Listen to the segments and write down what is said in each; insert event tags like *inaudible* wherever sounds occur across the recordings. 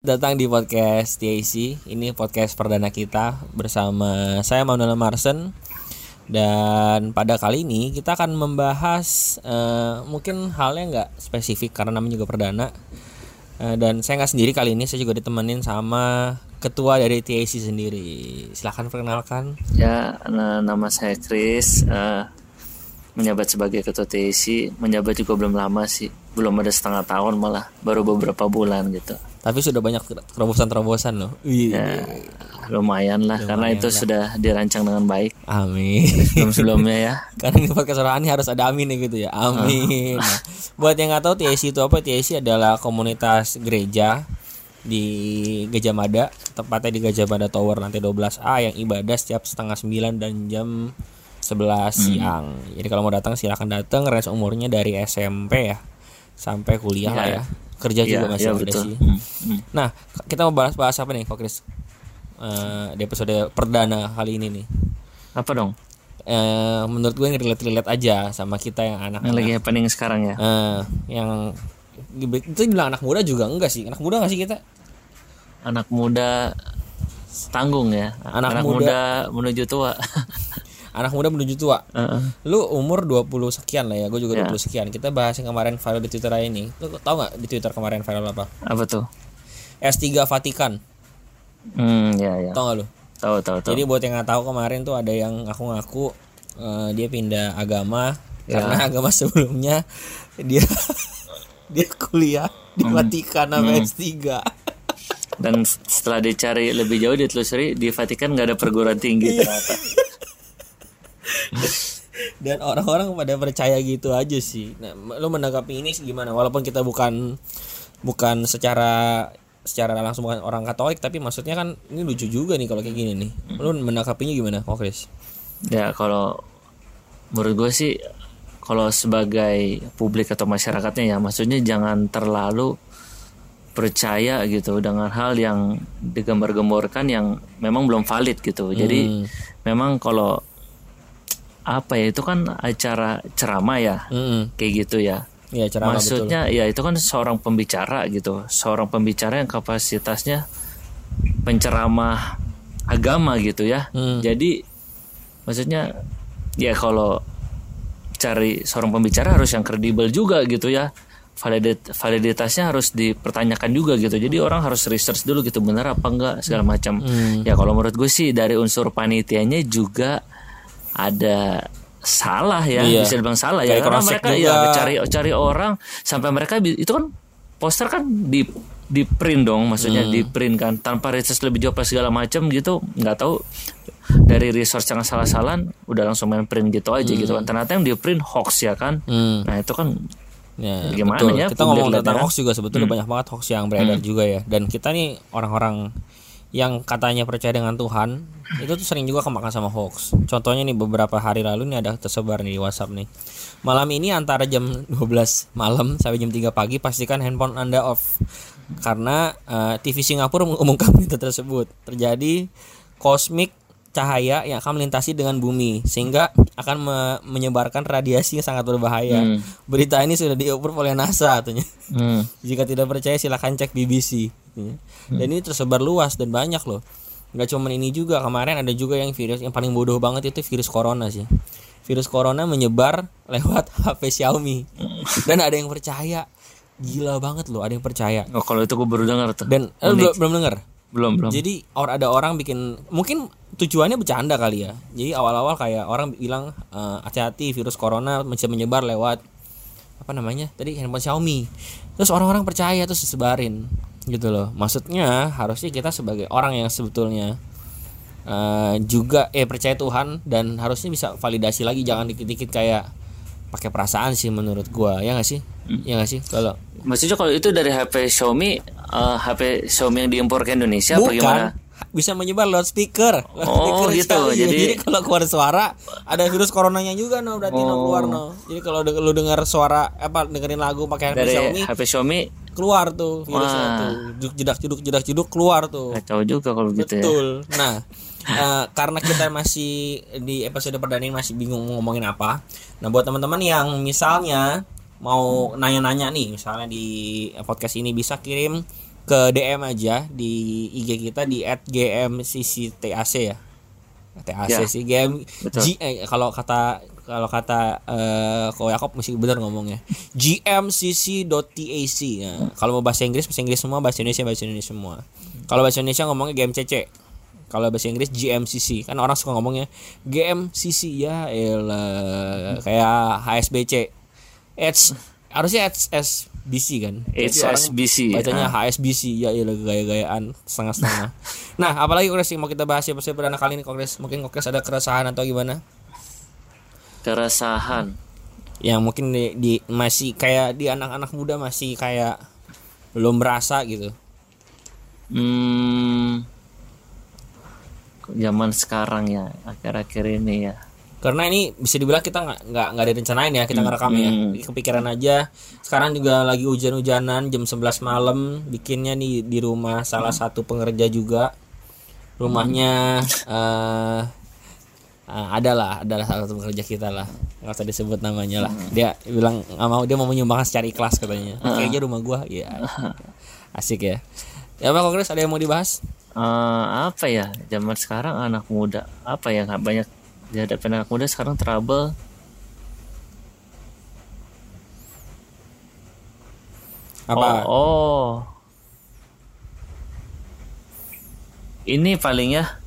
datang di podcast TAC. Ini podcast perdana kita bersama saya Manuel Marsen. Dan pada kali ini kita akan membahas uh, mungkin halnya nggak spesifik karena namanya juga perdana. Uh, dan saya nggak sendiri kali ini, saya juga ditemenin sama ketua dari TAC sendiri. Silahkan perkenalkan. Ya, nama saya Chris. Uh, menjabat sebagai ketua TAC. Menjabat juga belum lama sih, belum ada setengah tahun malah, baru beberapa bulan gitu tapi sudah banyak terobosan-terobosan loh. Ya, lumayan lah lumayan karena itu lah. sudah dirancang dengan baik. Amin. Sebelum sebelumnya ya. *laughs* karena ini podcast ini harus ada amin ya gitu ya. Amin. Nah, buat yang nggak tahu TSC itu apa? TSC adalah komunitas gereja di Gajah Mada, tepatnya di Gajah Mada Tower nanti 12A yang ibadah setiap setengah 9 dan jam 11 hmm. siang. Jadi kalau mau datang silahkan datang. Range umurnya dari SMP ya sampai kuliah ya. lah ya kerja juga ya, masih ya, ada sih. Hmm, hmm. Nah, kita mau bahas-bahas apa nih, Kok Chris? Uh, di episode perdana kali ini nih. Apa dong? Uh, menurut gue relate-relate aja sama kita yang anak, yang lagi happening sekarang ya. Uh, yang itu bilang anak muda juga enggak sih? Anak muda enggak sih kita? Anak muda tanggung ya. Anak, anak muda, muda menuju tua. *laughs* anak muda menuju tua. Uh -uh. Lu umur 20 sekian lah ya, gue juga yeah. 20 sekian. Kita bahas yang kemarin viral di Twitter ini. Lu tau gak di Twitter kemarin viral apa? Apa tuh? S3 Vatikan. Hmm, ya ya. Tau gak lu? Tahu tahu tahu. Jadi buat yang nggak tahu kemarin tuh ada yang ngaku-ngaku uh, dia pindah agama ya. karena *laughs* agama sebelumnya dia *laughs* dia kuliah di hmm. Vatikan sama hmm. S3 dan setelah dicari lebih jauh ditelusuri di Vatikan nggak ada perguruan tinggi iya. ternyata *laughs* *laughs* dan orang-orang pada percaya gitu aja sih nah lo menanggapi ini gimana walaupun kita bukan bukan secara secara langsung bukan orang Katolik tapi maksudnya kan ini lucu juga nih kalau kayak gini nih lo menanggapinya gimana kok Chris ya kalau menurut gue sih kalau sebagai publik atau masyarakatnya ya maksudnya jangan terlalu percaya gitu dengan hal yang digambar-gemborkan yang memang belum valid gitu. Jadi hmm. memang kalau apa ya itu kan acara ceramah ya mm. kayak gitu ya Ya, ceramah Maksudnya betul. ya itu kan seorang pembicara gitu, seorang pembicara yang kapasitasnya penceramah agama gitu ya. Hmm. Jadi maksudnya ya kalau cari seorang pembicara harus yang kredibel juga gitu ya. Validit validitasnya harus dipertanyakan juga gitu. Jadi orang harus research dulu gitu benar apa enggak segala macam. Hmm. Ya kalau menurut gue sih dari unsur panitianya juga ada salah ya iya. bisa dibilang salah ya karena mereka juga. ya cari cari orang sampai mereka itu kan poster kan di di print dong maksudnya hmm. di print kan tanpa research lebih jauh segala macam gitu nggak tahu dari resource yang salah-salahan udah langsung main print gitu aja hmm. gitu kan ternyata yang di print hoax ya kan hmm. nah itu kan Ya, gimana betul. ya kita ngomong tentang hoax juga sebetulnya hmm. banyak banget hoax yang beredar hmm. juga ya dan kita nih orang-orang yang katanya percaya dengan Tuhan itu tuh sering juga kemakan sama hoax. Contohnya nih beberapa hari lalu nih ada tersebar nih di WhatsApp nih. Malam ini antara jam 12 malam sampai jam 3 pagi pastikan handphone Anda off karena uh, eh, TV Singapura mengumumkan itu tersebut. Terjadi kosmik cahaya yang akan melintasi dengan bumi sehingga akan me menyebarkan radiasi yang sangat berbahaya. Hmm. Berita ini sudah diukur oleh NASA katanya. Hmm. *laughs* Jika tidak percaya silahkan cek BBC. Hmm. Dan ini tersebar luas dan banyak loh. Gak cuma ini juga kemarin ada juga yang virus yang paling bodoh banget itu virus corona sih. Virus corona menyebar lewat *laughs* HP Xiaomi *laughs* dan ada yang percaya. Gila banget loh, ada yang percaya. Oh, kalau itu gue baru dengar tuh. Dan eh, belum belum dengar belum belum. Jadi or ada orang bikin mungkin tujuannya bercanda kali ya. Jadi awal-awal kayak orang bilang uh, hati-hati virus corona bisa menyebar lewat apa namanya tadi handphone Xiaomi. Terus orang-orang percaya terus disebarin gitu loh. Maksudnya harusnya kita sebagai orang yang sebetulnya uh, juga eh percaya Tuhan dan harusnya bisa validasi lagi. Jangan dikit-dikit kayak pakai perasaan sih menurut gua ya nggak sih hmm. ya nggak sih kalau maksudnya kalau itu dari HP Xiaomi uh, eh, HP Xiaomi yang diimpor ke Indonesia Bukan. bagaimana? Bisa menyebar lewat speaker. oh gitu. Jadi, jadi kalau keluar suara ada virus coronanya juga no berarti oh. no keluar no. Jadi kalau lu dengar suara apa dengerin lagu pakai HP Dari Xiaomi, HP Xiaomi keluar tuh virusnya Wah. tuh. Jedak jeduk jedak jeduk keluar tuh. Kacau juga kalau gitu ya. Betul. Nah, uh, *laughs* karena kita masih di episode perdana ini masih bingung ngomongin apa. Nah, buat teman-teman yang misalnya mau nanya-nanya nih misalnya di podcast ini bisa kirim ke DM aja di IG kita di @gmcctac ya. TAC ya, sih game G eh, kalau kata kalau kata uh, Ko Yakob mesti benar ngomongnya. Gmcc.tac ya. kalau mau bahasa Inggris bahasa Inggris semua bahasa Indonesia bahasa Indonesia semua. Kalau bahasa Indonesia ngomongnya GMCC kalau bahasa Inggris GMCC kan orang suka ngomongnya GMCC ya elah kayak HSBC H harusnya HSBC kan? HSBC bacanya ah. HSBC ya ya gaya-gayaan setengah-setengah. Nah apalagi kongres yang mau kita bahas ya pada kali ini kongres mungkin kongres ada keresahan atau gimana keresahan yang mungkin di, di masih kayak di anak-anak muda masih kayak belum merasa gitu hmm zaman sekarang ya akhir-akhir ini ya karena ini bisa dibilang kita nggak nggak nggak ada rencanain ya kita ngerekam ya hmm. kepikiran aja sekarang juga lagi hujan-hujanan jam 11 malam bikinnya nih di rumah salah hmm. satu pengerja juga rumahnya hmm. uh, uh, adalah adalah salah satu pekerja kita lah. Nggak usah disebut namanya lah. Dia bilang nggak mau dia mau menyumbangkan secara ikhlas katanya. Hmm. aja rumah gua. Ya *laughs* asik ya. Ya pak kongres ada yang mau dibahas? Uh, apa ya? Zaman sekarang anak muda apa ya? Nggak banyak dihadapi anak muda sekarang trouble. Apa? Oh, oh. ini paling ya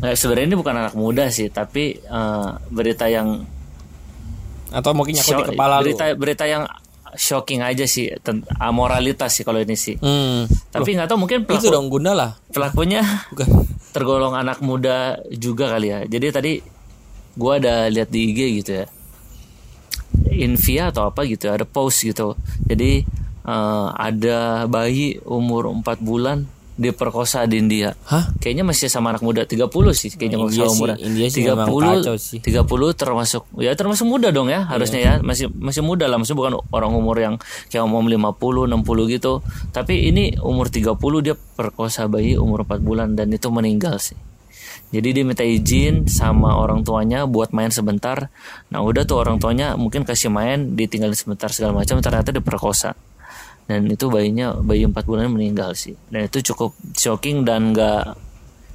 nggak sebenarnya ini bukan anak muda sih tapi uh, berita yang atau mungkin nyakut di kepala berita lu. berita yang shocking aja sih amoralitas sih kalau ini sih hmm. tapi nggak tahu mungkin pelaku, itu dong guna lah pelakunya bukan *laughs* tergolong anak muda juga kali ya. Jadi tadi gue ada lihat di IG gitu ya. Invia atau apa gitu ada post gitu. Jadi uh, ada bayi umur 4 bulan diperkosa di India. Hah? Kayaknya masih sama anak muda 30 sih kayaknya India kalau umurnya. India sih 30 sih. 30 termasuk ya termasuk muda dong ya harusnya yeah. ya. Masih masih muda lah maksudnya bukan orang umur yang kayak umur 50, 60 gitu. Tapi ini umur 30 dia perkosa bayi umur 4 bulan dan itu meninggal sih. Jadi dia minta izin sama orang tuanya buat main sebentar. Nah udah tuh orang tuanya mungkin kasih main, ditinggalin sebentar segala macam. Ternyata diperkosa dan itu bayinya bayi empat bulan meninggal sih. Dan itu cukup shocking dan nggak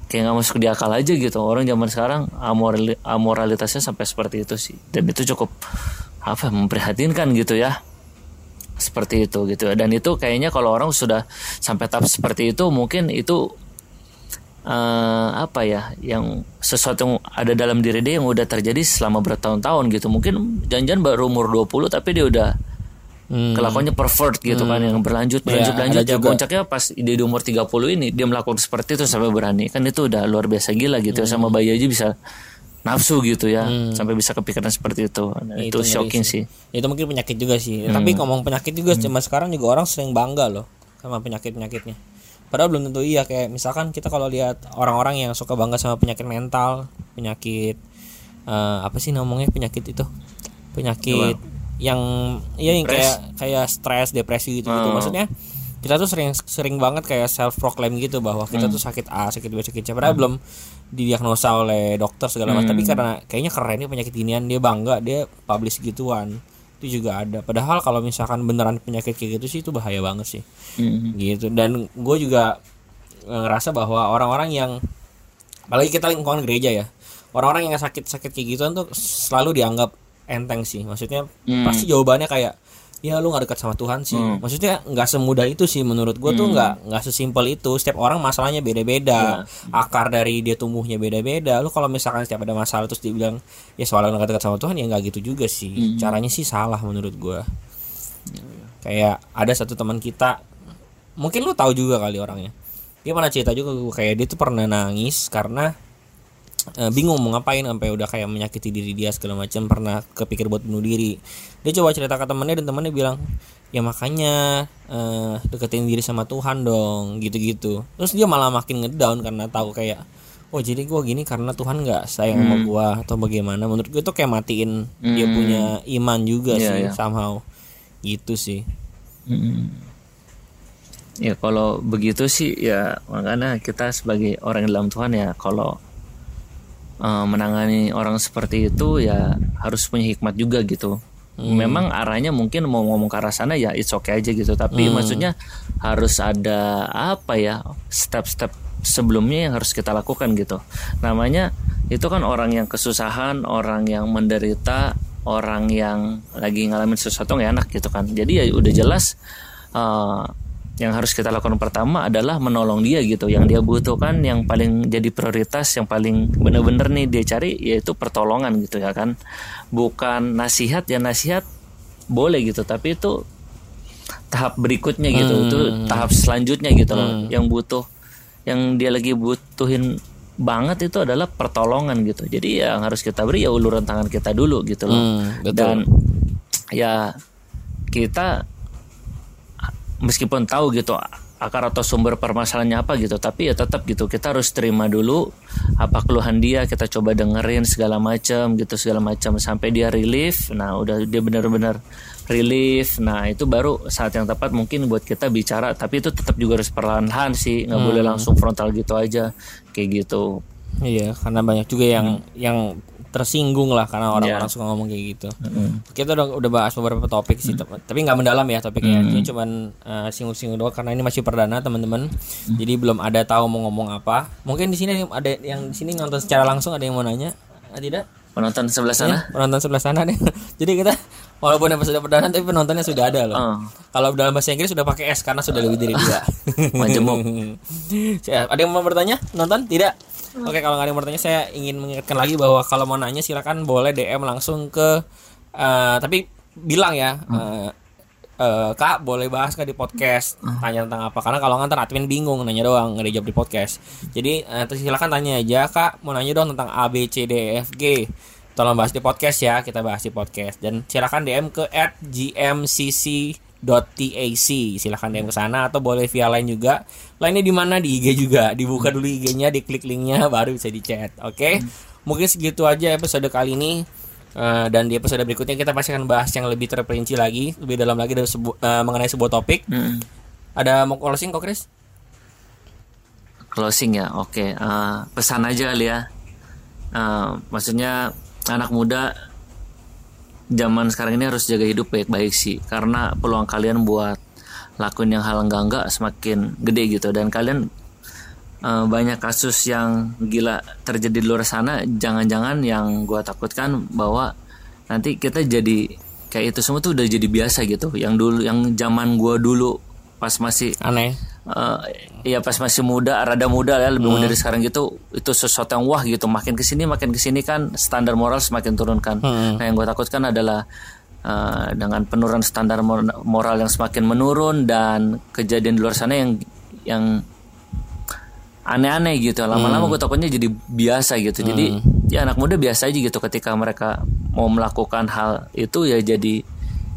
kayak nggak masuk di akal aja gitu. Orang zaman sekarang amoral amoralitasnya sampai seperti itu sih. Dan itu cukup apa memprihatinkan gitu ya. Seperti itu gitu. Dan itu kayaknya kalau orang sudah sampai tahap seperti itu mungkin itu uh, apa ya yang sesuatu yang ada dalam diri dia yang udah terjadi selama bertahun-tahun gitu. Mungkin jangan-jangan baru umur 20 tapi dia udah hmm. kelakuannya pervert gitu kan, hmm. kan yang berlanjut berlanjut ya, berlanjut ya puncaknya pas di umur 30 ini dia melakukan seperti itu sampai berani kan itu udah luar biasa gila gitu hmm. sama bayi aja bisa nafsu gitu ya hmm. sampai bisa kepikiran seperti itu nah, itu, itu shocking sih. sih itu mungkin penyakit juga sih hmm. tapi ngomong penyakit juga hmm. cuma sekarang juga orang sering bangga loh sama penyakit penyakitnya padahal belum tentu iya kayak misalkan kita kalau lihat orang-orang yang suka bangga sama penyakit mental penyakit uh, apa sih ngomongnya penyakit itu penyakit yang ya yang kayak kayak stres depresi gitu gitu maksudnya kita tuh sering sering banget kayak self proclaim gitu bahwa kita hmm. tuh sakit A sakit B sakit C. Padahal hmm. belum didiagnosa oleh dokter segala macam. Hmm. tapi karena kayaknya keren nih penyakit ginian dia bangga dia publish gituan. Itu juga ada. Padahal kalau misalkan beneran penyakit kayak gitu sih itu bahaya banget sih. Hmm. gitu. Dan gue juga ngerasa bahwa orang-orang yang apalagi kita lingkungan gereja ya orang-orang yang sakit sakit kayak gituan tuh selalu dianggap enteng sih maksudnya hmm. pasti jawabannya kayak ya lu nggak dekat sama Tuhan sih hmm. maksudnya nggak semudah itu sih menurut gue hmm. tuh nggak nggak sesimpel itu setiap orang masalahnya beda-beda yeah. akar dari dia tumbuhnya beda-beda lu kalau misalkan setiap ada masalah terus dibilang ya soalnya nggak dekat sama Tuhan ya nggak gitu juga sih hmm. caranya sih salah menurut gue kayak ada satu teman kita mungkin lu tahu juga kali orangnya dia pernah cerita juga gue kayak dia tuh pernah nangis karena uh, bingung mau ngapain sampai udah kayak menyakiti diri dia segala macam pernah kepikir buat bunuh diri dia coba cerita ke temannya dan temannya bilang ya makanya uh, deketin diri sama Tuhan dong gitu-gitu terus dia malah makin ngedown karena tahu kayak oh jadi gue gini karena Tuhan nggak sayang hmm. sama gue atau bagaimana menurut gue tuh kayak matiin hmm. dia punya iman juga yeah, sih yeah. somehow gitu sih hmm. ya kalau begitu sih ya makanya kita sebagai orang dalam Tuhan ya kalau uh, menangani orang seperti itu ya harus punya hikmat juga gitu hmm. memang arahnya mungkin mau ngomong ke arah sana ya it's okay aja gitu tapi hmm. maksudnya harus ada apa ya step-step sebelumnya yang harus kita lakukan gitu namanya itu kan orang yang kesusahan orang yang menderita orang yang lagi ngalamin sesuatu nggak enak gitu kan jadi ya udah jelas uh, yang harus kita lakukan pertama adalah menolong dia gitu. Yang dia butuhkan yang paling jadi prioritas yang paling bener-bener nih dia cari yaitu pertolongan gitu ya kan. Bukan nasihat ya nasihat boleh gitu. Tapi itu tahap berikutnya gitu. Hmm. itu tahap selanjutnya gitu loh. Hmm. yang butuh yang dia lagi butuhin banget itu adalah pertolongan gitu. Jadi yang harus kita beri ya uluran tangan kita dulu gitu loh. Hmm, betul. dan ya kita meskipun tahu gitu akar atau sumber permasalahannya apa gitu tapi ya tetap gitu kita harus terima dulu apa keluhan dia kita coba dengerin segala macam gitu segala macam sampai dia relief nah udah dia benar-benar relief nah itu baru saat yang tepat mungkin buat kita bicara tapi itu tetap juga harus perlahan-lahan sih nggak hmm. boleh langsung frontal gitu aja kayak gitu iya karena banyak juga yang hmm. yang tersinggung lah karena orang-orang yeah. suka ngomong kayak gitu. Mm-hmm. Kita udah udah bahas beberapa topik sih, mm-hmm. tapi nggak mendalam ya topiknya. Mm-hmm. Ini cuman uh, singgung-singgung doang karena ini masih perdana teman-teman. Mm-hmm. Jadi belum ada tahu mau ngomong apa. Mungkin di sini ada yang di sini nonton secara langsung ada yang mau nanya? Ah, tidak? Penonton sebelah sana? Ya, penonton sebelah sana nih. *laughs* Jadi kita walaupun episode perdana tapi penontonnya sudah ada loh. Uh. Kalau dalam bahasa Inggris sudah pakai S karena sudah lebih dari dua. *laughs* Majemuk. *laughs* ada yang mau bertanya? Nonton? Tidak? Oke, kalau nggak ada yang bertanya, saya ingin mengingatkan lagi bahwa kalau mau nanya silakan boleh DM langsung ke uh, tapi bilang ya uh, uh, kak boleh bahas nggak di podcast? Tanya tentang apa? Karena kalau ngantar admin bingung nanya doang nggak dijawab di podcast. Jadi uh, silakan tanya aja kak. Mau nanya dong tentang A B C D E F G. Tolong bahas di podcast ya kita bahas di podcast. Dan silakan DM ke at gmcc .tac silahkan DM ke sana atau boleh via lain juga. Lainnya di mana? Di IG juga. Dibuka dulu IG-nya diklik linknya baru bisa di chat oke? Okay? hmm. mungkin segitu aja episode kali ini. Uh, dan di episode berikutnya kita pasti akan bahas yang lebih terperinci lagi lebih dalam lagi dari sebu uh, mengenai sebuah topik. Hmm. ada mau closing kok Chris? Closing ya? Oke. Okay. uh, eh, pesan aja kali ya. Uh, maksudnya anak muda zaman sekarang ini harus jaga hidup baik-baik sih. Karena peluang kalian buat lakuin yang hal enggak-enggak semakin gede gitu. Dan kalian uh, banyak kasus yang gila terjadi di luar sana. Jangan-jangan yang gue takutkan bahwa nanti kita jadi kayak itu semua tuh udah jadi biasa gitu. Yang dulu yang zaman gue dulu pas masih aneh uh, ya pas masih muda rada muda ya lebih hmm. muda dari sekarang gitu itu sesuatu yang wah gitu makin ke sini makin ke sini kan standar moral semakin turun kan hmm. nah yang gue takutkan adalah uh, dengan penurunan standar moral yang semakin menurun dan kejadian di luar sana yang yang aneh-aneh gitu lama-lama hmm. gue takutnya jadi biasa gitu hmm. jadi ya anak muda biasa aja gitu ketika mereka mau melakukan hal itu ya jadi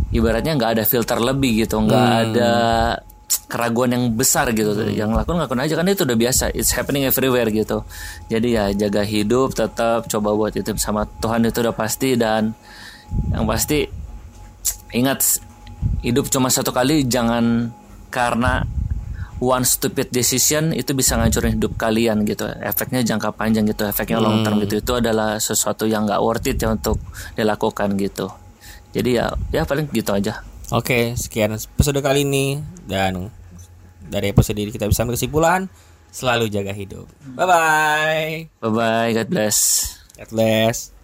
ibaratnya nggak ada filter lebih gitu nggak hmm. ada keraguan yang besar gitu. Hmm. yang lakukan ngakuin aja. Kan itu udah biasa. It's happening everywhere gitu. Jadi ya jaga hidup tetap coba buat itu sama Tuhan itu udah pasti. Dan yang pasti ingat hidup cuma satu kali jangan karena one stupid decision itu bisa ngancurin hidup kalian gitu. Efeknya jangka panjang gitu. Efeknya long term hmm. gitu. Itu adalah sesuatu yang nggak worth it ya untuk dilakukan gitu. Jadi ya ya paling gitu aja Oke, sekian episode kali ini dan dari episode ini kita bisa kesimpulan selalu jaga hidup. Bye bye. Bye bye. God bless. God bless.